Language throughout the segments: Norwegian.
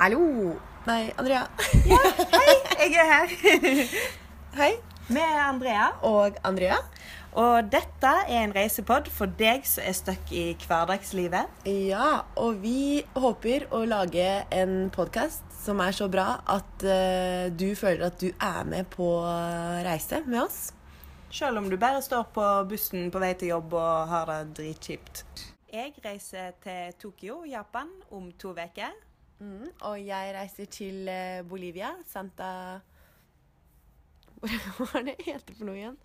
Hallo! Nei, Andrea. Ja, hei, Jeg er her Hei. med Andrea. Og Andrea. Og dette er en reisepod for deg som er stuck i hverdagslivet. Ja, og vi håper å lage en podkast som er så bra at uh, du føler at du er med på reise med oss. Selv om du bare står på bussen på vei til jobb og har det dritkjipt. Jeg reiser til Tokyo, Japan, om to uker. Mm, og jeg reiser til eh, Bolivia. Santa Hva er det heter for noe igjen?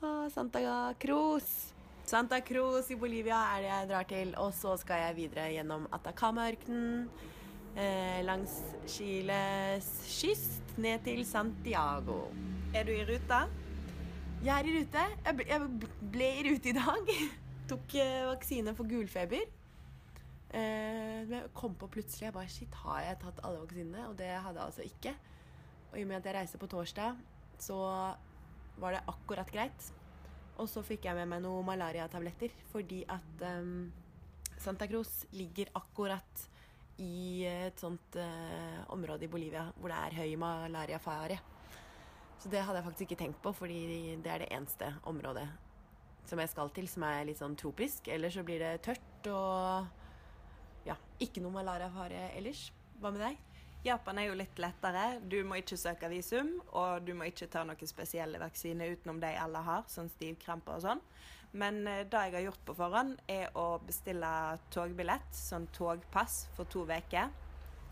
Ah, Santa Cruz. Santa Cruz i Bolivia er det jeg drar til. Og så skal jeg videre gjennom Atacama-ørkenen. Eh, langs Chiles kyst ned til Santiago. Er du i rute? Jeg er i rute. Jeg ble, jeg ble i rute i dag. Tok eh, vaksine for gulfeber. Eh, jeg kom på plutselig jeg bare, Shit, har jeg tatt alle vaksinene? Og det hadde jeg altså ikke. Og i og med at jeg reiste på torsdag, så var det akkurat greit. Og så fikk jeg med meg noen malariatabletter fordi at um, Santa Cruz ligger akkurat i et sånt uh, område i Bolivia hvor det er høy malariafare. Så det hadde jeg faktisk ikke tenkt på, fordi det er det eneste området som jeg skal til som er litt sånn tropisk. Ellers så blir det tørt og ikke noe malariafare ellers. Hva med deg? Japan er jo litt lettere. Du må ikke søke visum, og du må ikke ta noen spesielle vaksiner utenom de alle har, sånn stivkramper og sånn. Men eh, det jeg har gjort på forhånd, er å bestille togbillett, sånn togpass, for to uker.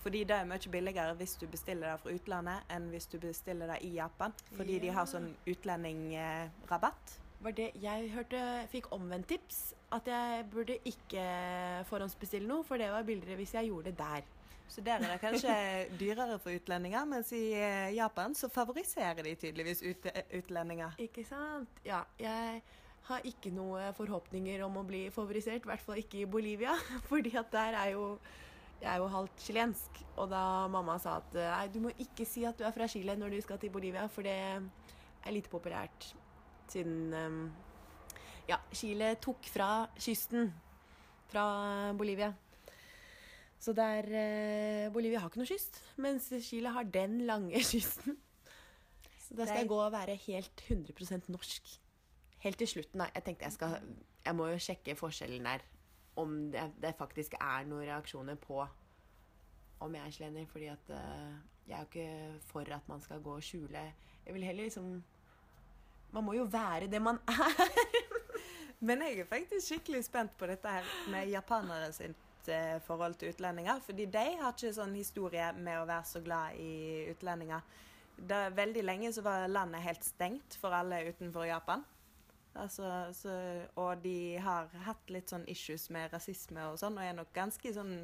Fordi det er mye billigere hvis du bestiller det fra utlandet, enn hvis du bestiller det i Japan. Fordi de har sånn utlendingrabatt. Var det jeg hørte fikk omvendt tips? At jeg burde ikke forhåndsbestille noe, for det var billigere hvis jeg gjorde det der. Så der er det kanskje dyrere for utlendinger, mens i eh, Japan så favoriserer de tydeligvis ut, utlendinger. Ikke sant? Ja, jeg har ikke noe forhåpninger om å bli favorisert, i hvert fall ikke i Bolivia. Fordi at der er jo Jeg er jo halvt chilensk, og da mamma sa at nei, du må ikke si at du er fra Chile når du skal til Bolivia, for det er lite populært siden ehm, Ja, Chile tok fra kysten fra Bolivia. Så der eh, Bolivia har ikke noe kyst, mens Chile har den lange kysten. Så da skal jeg gå og være helt 100% norsk. Helt til slutten, da. Jeg tenkte jeg skal Jeg må jo sjekke forskjellen der. Om det, det faktisk er noen reaksjoner på om jeg er chilener. Fordi at eh, jeg er jo ikke for at man skal gå og skjule Jeg vil heller liksom Man må jo være det man er. Men jeg er faktisk skikkelig spent på dette her med japanere sitt eh, forhold til utlendinger. Fordi de har ikke sånn historie med å være så glad i utlendinger. Da, veldig lenge så var landet helt stengt for alle utenfor Japan. Altså, så, og de har hatt litt sånn issues med rasisme og sånn, og er nok ganske sånn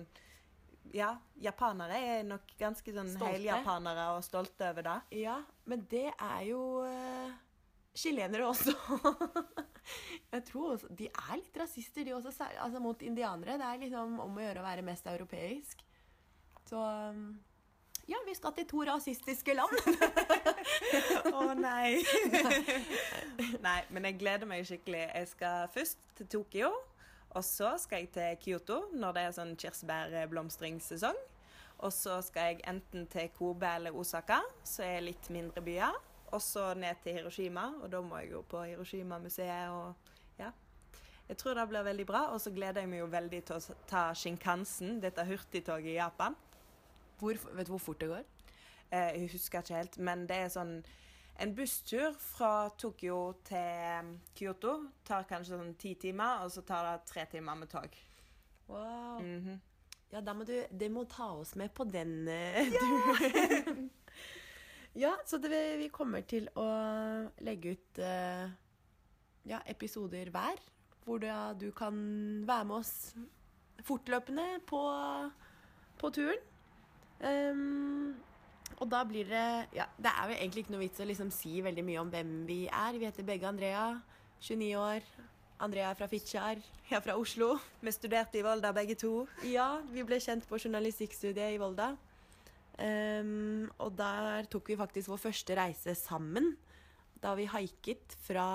Ja, japanere er nok ganske sånn heljapanere og stolte over det. Ja, men det er jo uh, chilenere også. jeg tror også, De er litt rasister, de også, altså mot indianere. Det er liksom om å gjøre å være mest europeisk. Så um, ja, vi skal til to rasistiske land. Å nei. nei, men jeg gleder meg skikkelig. Jeg skal først til Tokyo, og så skal jeg til Kyoto når det er sånn kirsebærblomstringssesong. Og så skal jeg enten til Kobe eller Osaka, som er litt mindre byer. Og så ned til Hiroshima, og da må jeg jo på Hiroshima-museet og ja. Jeg tror det blir veldig bra, og så gleder jeg meg jo veldig til å ta Shinkansen, dette hurtigtoget i Japan. Hvor, vet du hvor fort det går? Eh, jeg husker ikke helt, men det er sånn En busstur fra Tokyo til Kyoto tar kanskje sånn ti timer, og så tar det tre timer med tog. Wow. Mhm. Ja, da må du Det må ta oss med på den eh, turen. ja, så det, vi kommer til å legge ut uh, ja, episoder hver, hvor da du kan være med oss fortløpende på, på turen. Um, og da blir det Ja, det er jo egentlig ikke noe vits å liksom si veldig mye om hvem vi er. Vi heter begge Andrea. 29 år. Andrea er fra Fitjar. Jeg er fra Oslo. Vi studerte i Volda begge to. Ja, vi ble kjent på journalistikkstudiet i Volda. Ehm, og der tok vi faktisk vår første reise sammen. Da vi haiket fra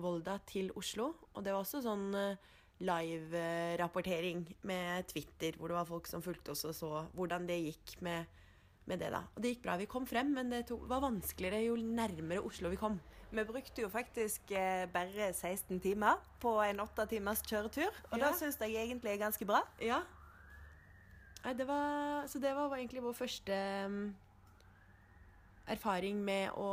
Volda til Oslo. Og det var også sånn eh, live-rapportering med Twitter, hvor det var folk som fulgte oss og så hvordan det gikk med, med det. da. Og det gikk bra. Vi kom frem, men det tok, var vanskeligere jo nærmere Oslo vi kom. Vi brukte jo faktisk eh, bare 16 timer på en åtte timers kjøretur, og Ja. det syns jeg egentlig er ganske bra. Ja. Nei, det var, så det var egentlig vår første mm, erfaring med å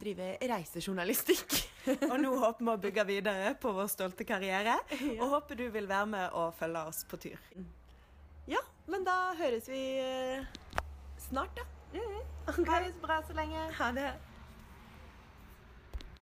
drive reisejournalistikk. Og nå håper vi å bygge videre på vår stolte karriere, Ja. og håper du vil være med og følge oss på tur. ja, men da høres vi eh, snart, da. Ha det så bra så lenge. Ha det.